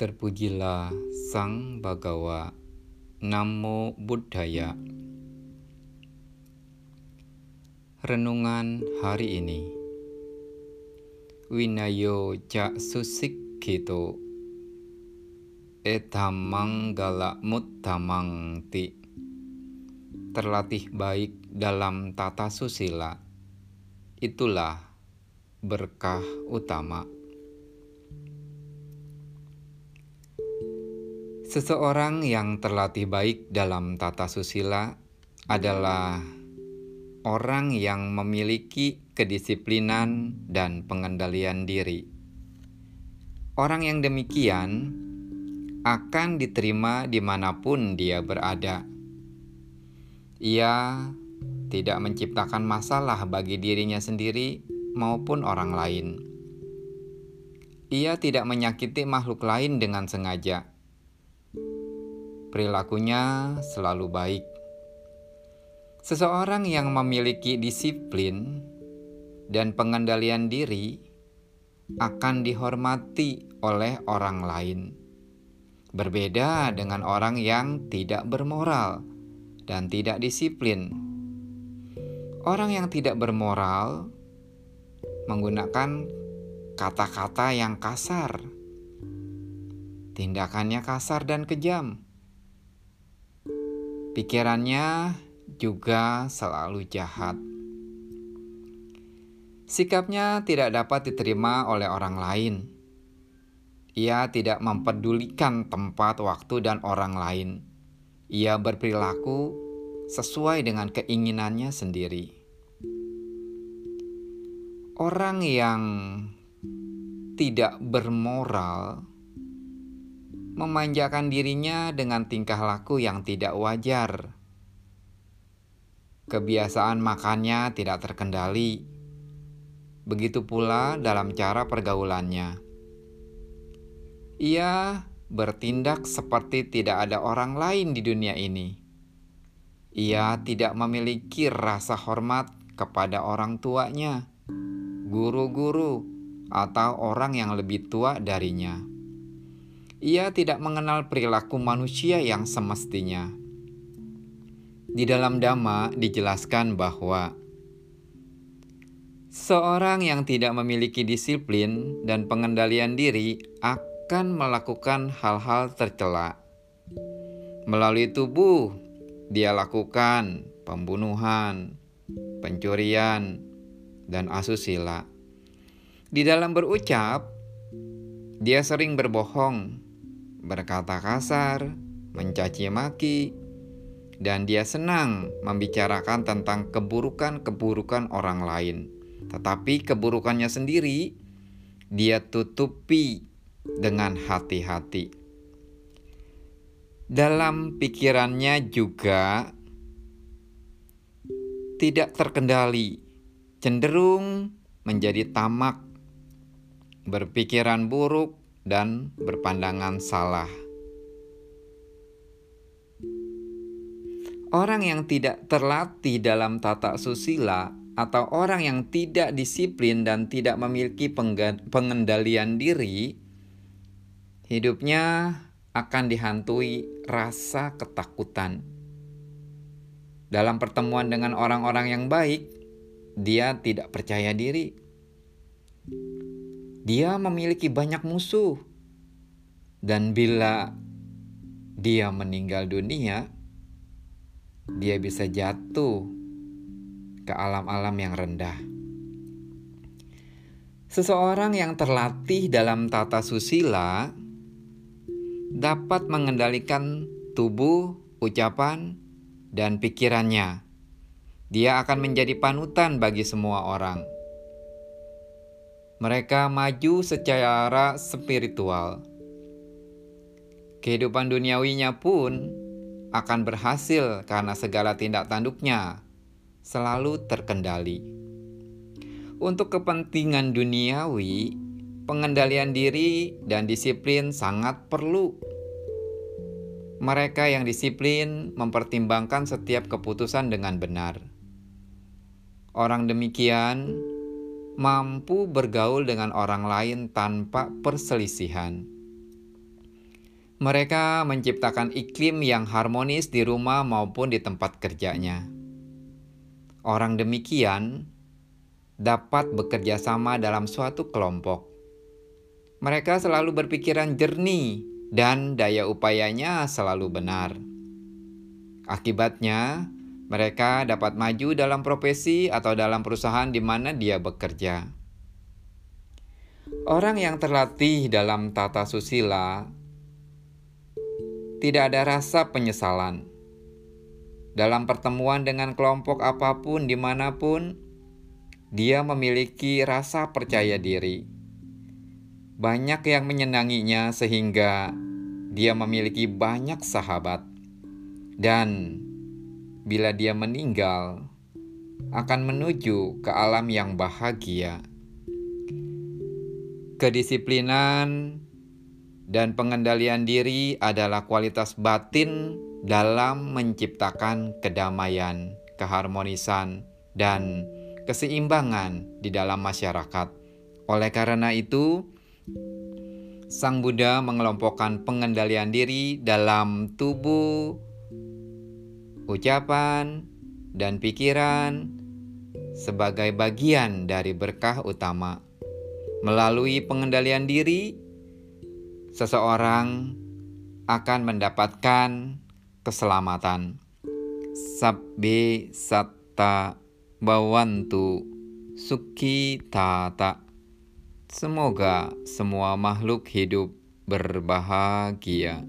Terpujilah Sang Bagawa Namo Buddhaya. Renungan hari ini. Winayo Cak Susik Gitu Etamang Galak Muttamang Ti Terlatih baik dalam tata susila. Itulah berkah utama. Seseorang yang terlatih baik dalam tata susila adalah orang yang memiliki kedisiplinan dan pengendalian diri. Orang yang demikian akan diterima di mana pun dia berada. Ia tidak menciptakan masalah bagi dirinya sendiri maupun orang lain. Ia tidak menyakiti makhluk lain dengan sengaja perilakunya selalu baik. Seseorang yang memiliki disiplin dan pengendalian diri akan dihormati oleh orang lain. Berbeda dengan orang yang tidak bermoral dan tidak disiplin. Orang yang tidak bermoral menggunakan kata-kata yang kasar, tindakannya kasar dan kejam Pikirannya juga selalu jahat. Sikapnya tidak dapat diterima oleh orang lain. Ia tidak mempedulikan tempat, waktu, dan orang lain. Ia berperilaku sesuai dengan keinginannya sendiri. Orang yang tidak bermoral memanjakan dirinya dengan tingkah laku yang tidak wajar. Kebiasaan makannya tidak terkendali. Begitu pula dalam cara pergaulannya. Ia bertindak seperti tidak ada orang lain di dunia ini. Ia tidak memiliki rasa hormat kepada orang tuanya, guru-guru, atau orang yang lebih tua darinya ia tidak mengenal perilaku manusia yang semestinya. Di dalam Dhamma dijelaskan bahwa seorang yang tidak memiliki disiplin dan pengendalian diri akan melakukan hal-hal tercela. Melalui tubuh, dia lakukan pembunuhan, pencurian, dan asusila. Di dalam berucap, dia sering berbohong berkata kasar, mencaci maki, dan dia senang membicarakan tentang keburukan-keburukan orang lain. Tetapi keburukannya sendiri dia tutupi dengan hati-hati. Dalam pikirannya juga tidak terkendali, cenderung menjadi tamak, berpikiran buruk, dan berpandangan salah. Orang yang tidak terlatih dalam tata susila atau orang yang tidak disiplin dan tidak memiliki pengendalian diri, hidupnya akan dihantui rasa ketakutan. Dalam pertemuan dengan orang-orang yang baik, dia tidak percaya diri dia memiliki banyak musuh. Dan bila dia meninggal dunia, dia bisa jatuh ke alam-alam yang rendah. Seseorang yang terlatih dalam tata susila dapat mengendalikan tubuh, ucapan, dan pikirannya. Dia akan menjadi panutan bagi semua orang mereka maju secara spiritual. Kehidupan duniawinya pun akan berhasil karena segala tindak tanduknya selalu terkendali. Untuk kepentingan duniawi, pengendalian diri dan disiplin sangat perlu. Mereka yang disiplin mempertimbangkan setiap keputusan dengan benar. Orang demikian mampu bergaul dengan orang lain tanpa perselisihan. Mereka menciptakan iklim yang harmonis di rumah maupun di tempat kerjanya. Orang demikian dapat bekerja sama dalam suatu kelompok. Mereka selalu berpikiran jernih dan daya upayanya selalu benar. Akibatnya, mereka dapat maju dalam profesi atau dalam perusahaan di mana dia bekerja. Orang yang terlatih dalam tata susila tidak ada rasa penyesalan. Dalam pertemuan dengan kelompok apa pun di mana pun, dia memiliki rasa percaya diri. Banyak yang menyenanginya sehingga dia memiliki banyak sahabat. Dan bila dia meninggal, akan menuju ke alam yang bahagia. Kedisiplinan dan pengendalian diri adalah kualitas batin dalam menciptakan kedamaian, keharmonisan, dan keseimbangan di dalam masyarakat. Oleh karena itu, Sang Buddha mengelompokkan pengendalian diri dalam tubuh, ucapan, dan pikiran sebagai bagian dari berkah utama. Melalui pengendalian diri, seseorang akan mendapatkan keselamatan. Sabbe satta bawantu suki tata. Semoga semua makhluk hidup berbahagia.